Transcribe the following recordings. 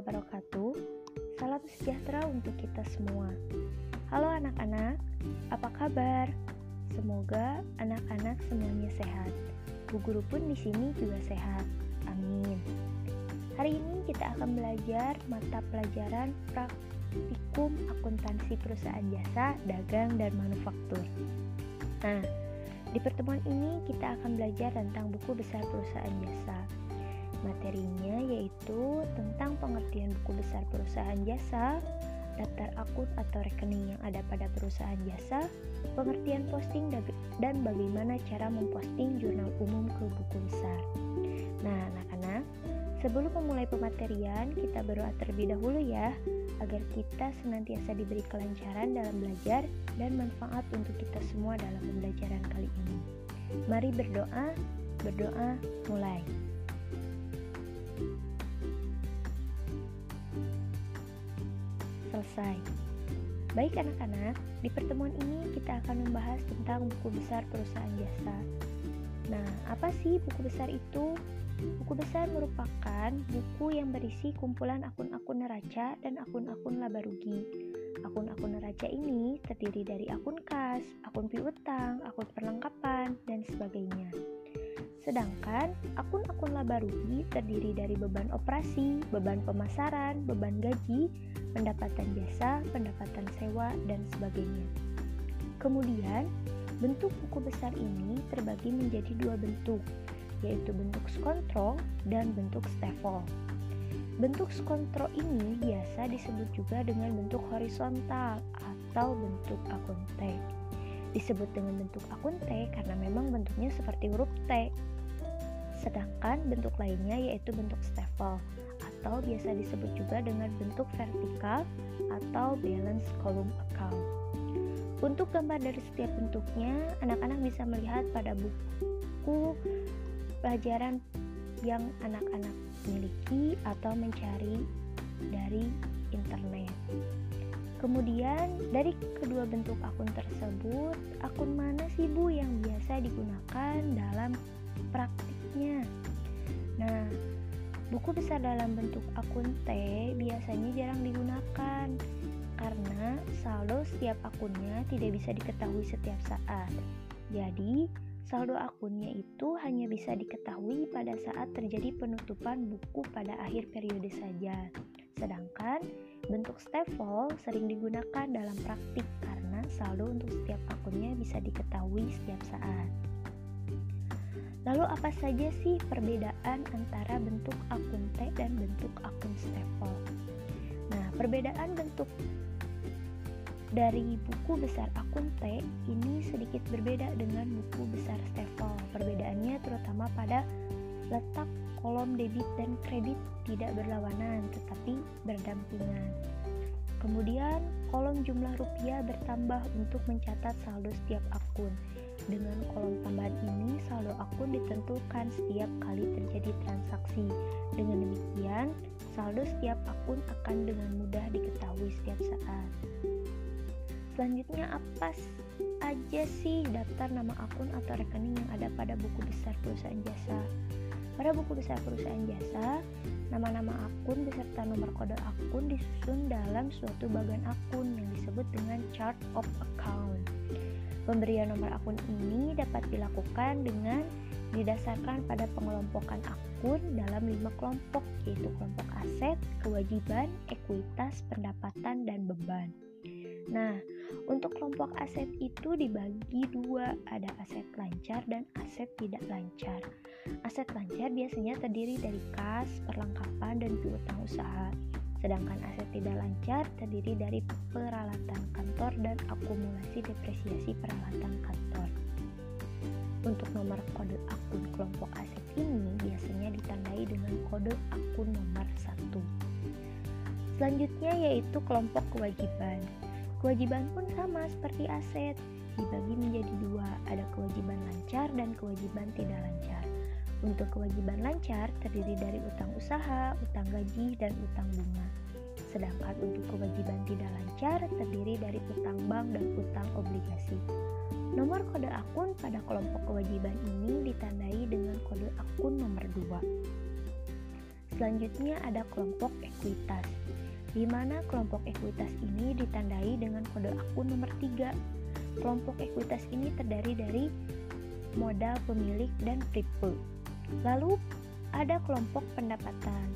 wabarakatuh. Salam sejahtera untuk kita semua. Halo anak-anak, apa kabar? Semoga anak-anak semuanya sehat. Bu guru pun di sini juga sehat. Amin. Hari ini kita akan belajar mata pelajaran praktikum akuntansi perusahaan jasa, dagang, dan manufaktur. Nah, di pertemuan ini kita akan belajar tentang buku besar perusahaan jasa. Materinya yaitu tentang pengertian buku besar perusahaan jasa, daftar akun atau rekening yang ada pada perusahaan jasa, pengertian posting dan bagaimana cara memposting jurnal umum ke buku besar. Nah, anak-anak, sebelum memulai pematerian, kita berdoa terlebih dahulu ya, agar kita senantiasa diberi kelancaran dalam belajar dan manfaat untuk kita semua dalam pembelajaran kali ini. Mari berdoa, berdoa mulai. Selesai. Baik anak-anak, di pertemuan ini kita akan membahas tentang buku besar perusahaan jasa. Nah, apa sih buku besar itu? Buku besar merupakan buku yang berisi kumpulan akun-akun neraca dan akun-akun laba rugi. Akun-akun neraca ini terdiri dari akun kas, akun piutang, akun perlengkapan, dan sebagainya. Sedangkan akun-akun laba rugi terdiri dari beban operasi, beban pemasaran, beban gaji, pendapatan jasa, pendapatan sewa, dan sebagainya. Kemudian, bentuk buku besar ini terbagi menjadi dua bentuk, yaitu bentuk skontrol dan bentuk stafel. Bentuk skontrol ini biasa disebut juga dengan bentuk horizontal atau bentuk akun T. Disebut dengan bentuk akun T karena memang bentuknya seperti huruf T. Sedangkan bentuk lainnya yaitu bentuk stafel atau biasa disebut juga dengan bentuk vertikal atau balance column account. Untuk gambar dari setiap bentuknya, anak-anak bisa melihat pada buku pelajaran yang anak-anak miliki atau mencari dari internet. Kemudian, dari kedua bentuk akun tersebut, akun mana sih Bu yang biasa digunakan dalam praktiknya? Nah, buku besar dalam bentuk akun T biasanya jarang digunakan karena saldo setiap akunnya tidak bisa diketahui setiap saat. Jadi, Saldo akunnya itu hanya bisa diketahui pada saat terjadi penutupan buku pada akhir periode saja. Sedangkan bentuk stafel sering digunakan dalam praktik karena saldo untuk setiap akunnya bisa diketahui setiap saat. Lalu apa saja sih perbedaan antara bentuk akun T dan bentuk akun stafel? Nah, perbedaan bentuk dari buku besar akun T ini sedikit berbeda dengan buku besar Stefel. Perbedaannya terutama pada letak kolom debit dan kredit tidak berlawanan tetapi berdampingan. Kemudian, kolom jumlah rupiah bertambah untuk mencatat saldo setiap akun. Dengan kolom tambahan ini, saldo akun ditentukan setiap kali terjadi transaksi. Dengan demikian, saldo setiap akun akan dengan mudah diketahui setiap saat. Selanjutnya apa aja sih daftar nama akun atau rekening yang ada pada buku besar perusahaan jasa? Pada buku besar perusahaan jasa, nama-nama akun beserta nomor kode akun disusun dalam suatu bagian akun yang disebut dengan chart of account. Pemberian nomor akun ini dapat dilakukan dengan didasarkan pada pengelompokan akun dalam lima kelompok yaitu kelompok aset, kewajiban, ekuitas, pendapatan, dan beban. Nah, untuk kelompok aset itu dibagi dua, ada aset lancar dan aset tidak lancar. Aset lancar biasanya terdiri dari kas, perlengkapan, dan piutang usaha. Sedangkan aset tidak lancar terdiri dari peralatan kantor dan akumulasi depresiasi peralatan kantor. Untuk nomor kode akun kelompok aset ini biasanya ditandai dengan kode akun nomor 1. Selanjutnya yaitu kelompok kewajiban. Kewajiban pun sama seperti aset, dibagi menjadi dua, ada kewajiban lancar dan kewajiban tidak lancar. Untuk kewajiban lancar terdiri dari utang usaha, utang gaji, dan utang bunga. Sedangkan untuk kewajiban tidak lancar terdiri dari utang bank dan utang obligasi. Nomor kode akun pada kelompok kewajiban ini ditandai dengan kode akun nomor 2. Selanjutnya ada kelompok ekuitas, di mana kelompok ekuitas ini ditandai dengan kode akun nomor 3. Kelompok ekuitas ini terdiri dari modal pemilik dan triple. Lalu ada kelompok pendapatan.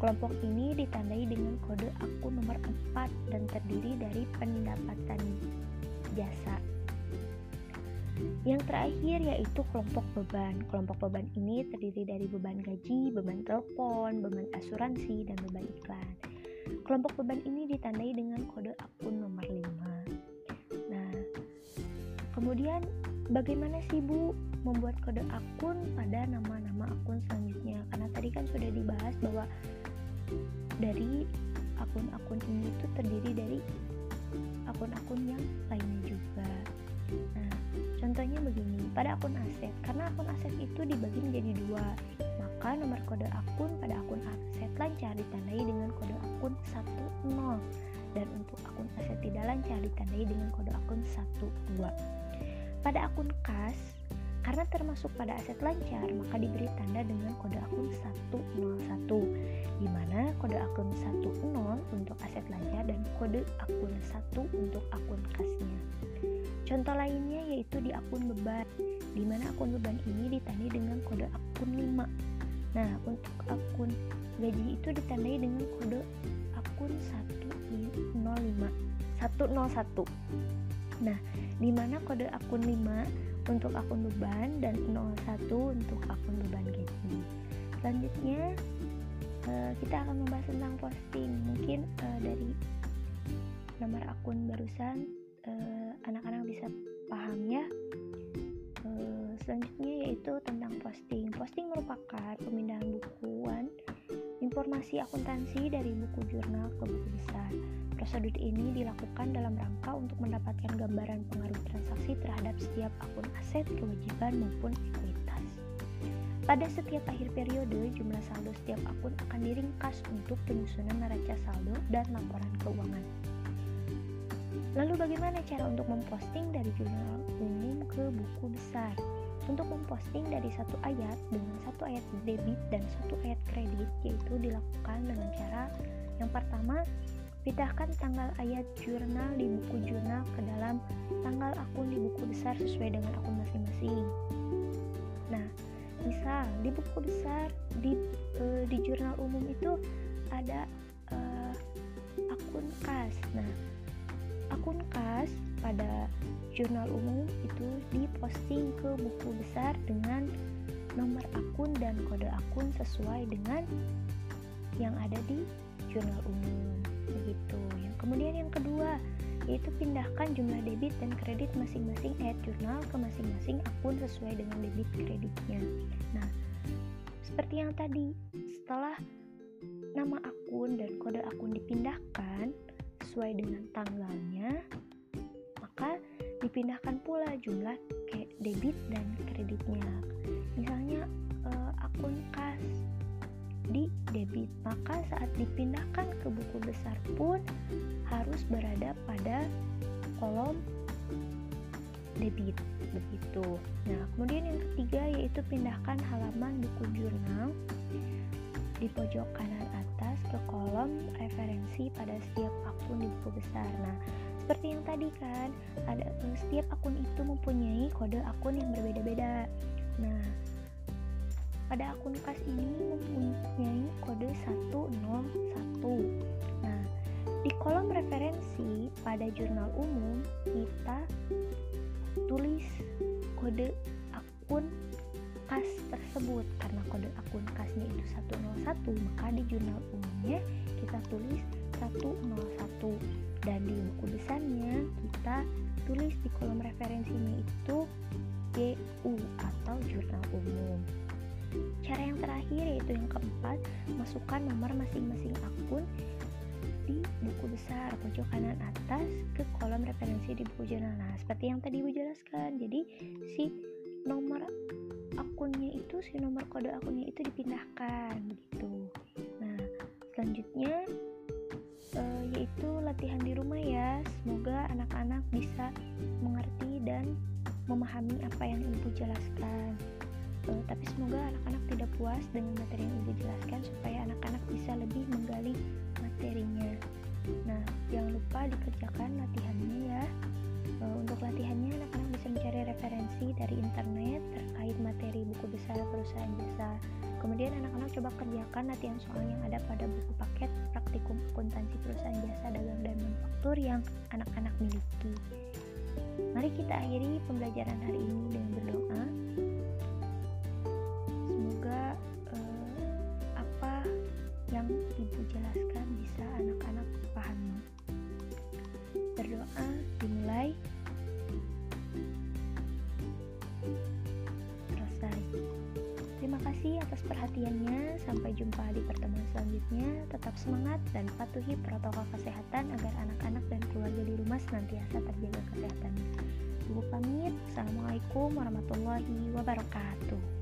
Kelompok ini ditandai dengan kode akun nomor 4 dan terdiri dari pendapatan jasa. Yang terakhir yaitu kelompok beban. Kelompok beban ini terdiri dari beban gaji, beban telepon, beban asuransi, dan beban iklan. Kelompok beban ini ditandai dengan kode akun nomor 5. Nah, kemudian bagaimana sih Bu membuat kode akun pada nama-nama akun selanjutnya? Karena tadi kan sudah dibahas bahwa dari akun-akun ini itu terdiri dari akun-akun yang lainnya juga. Nah, contohnya begini, pada akun aset, karena akun aset itu dibagi menjadi dua, maka nomor kode akun pada akun aset lancar ditandai dengan kode akun 10 dan untuk akun aset tidak lancar ditandai dengan kode akun 12. Pada akun kas, karena termasuk pada aset lancar, maka diberi tanda dengan kode akun 101, di mana kode akun 10 untuk aset lancar dan kode akun 1 untuk akun kasnya. Contoh lainnya yaitu di akun beban, di mana akun beban ini ditandai dengan kode akun 5. Nah, untuk akun gaji itu ditandai dengan kode akun 105 101. Nah, di mana kode akun 5 untuk akun beban dan 01 untuk akun beban gaji. Selanjutnya uh, kita akan membahas tentang posting. Mungkin uh, dari nomor akun barusan eh, bisa paham ya. Uh, selanjutnya yaitu tentang posting. Posting merupakan pemindahan bukuan informasi akuntansi dari buku jurnal ke buku besar. Prosedur ini dilakukan dalam rangka untuk mendapatkan gambaran pengaruh transaksi terhadap setiap akun aset, kewajiban, maupun ekuitas. Pada setiap akhir periode, jumlah saldo setiap akun akan diringkas untuk penyusunan neraca saldo dan laporan keuangan. Lalu bagaimana cara untuk memposting dari jurnal umum ke buku besar? Untuk memposting dari satu ayat dengan satu ayat debit dan satu ayat kredit yaitu dilakukan dengan cara yang pertama Pindahkan tanggal ayat jurnal di buku jurnal ke dalam tanggal akun di buku besar sesuai dengan akun masing-masing. Nah, misal di buku besar di uh, di jurnal umum itu ada uh, akun kas. Nah, akun kas pada jurnal umum itu diposting ke buku besar dengan nomor akun dan kode akun sesuai dengan yang ada di jurnal umum. Begitu. Yang kemudian yang kedua yaitu pindahkan jumlah debit dan kredit masing-masing ayat jurnal ke masing-masing akun sesuai dengan debit kreditnya. Nah seperti yang tadi setelah nama akun dan kode akun dipindahkan sesuai dengan tanggalnya maka dipindahkan pula jumlah debit dan kreditnya misalnya eh, akun kas di debit. Maka saat dipindahkan ke buku besar pun harus berada pada kolom debit begitu. Nah, kemudian yang ketiga yaitu pindahkan halaman buku jurnal di pojok kanan atas ke kolom referensi pada setiap akun di buku besar. Nah, seperti yang tadi kan, ada setiap akun itu mempunyai kode akun yang berbeda-beda. Nah, pada akun kas ini mempunyai kode 101. Nah, di kolom referensi pada jurnal umum kita tulis kode akun kas tersebut karena kode akun kasnya itu 101 maka di jurnal umumnya kita tulis 101 dan di buku besarnya kita tulis di kolom referensinya itu GU atau jurnal umum Cara yang terakhir yaitu yang keempat, masukkan nomor masing-masing akun di buku besar pojok kanan atas ke kolom referensi di buku jurnal. Nah, seperti yang tadi Ibu jelaskan. Jadi, si nomor akunnya itu, si nomor kode akunnya itu dipindahkan gitu. Nah, selanjutnya uh, yaitu latihan di rumah ya. Semoga anak-anak bisa mengerti dan memahami apa yang Ibu jelaskan. uh, tapi semoga anak-anak tidak puas dengan materi yang ibu jelaskan supaya anak-anak bisa lebih menggali materinya nah jangan lupa dikerjakan latihannya ya uh, untuk latihannya mencari referensi dari internet terkait materi buku besar perusahaan jasa. Kemudian anak-anak coba kerjakan latihan soal yang ada pada buku paket praktikum akuntansi perusahaan jasa dagang dan manufaktur yang anak-anak miliki. Mari kita akhiri pembelajaran hari ini dengan berdoa. Yang ibu jelaskan bisa anak-anak pahami. Berdoa dimulai kasih atas perhatiannya. Sampai jumpa di pertemuan selanjutnya. Tetap semangat dan patuhi protokol kesehatan agar anak-anak dan keluarga di rumah senantiasa terjaga kesehatannya. Ibu pamit. Assalamualaikum warahmatullahi wabarakatuh.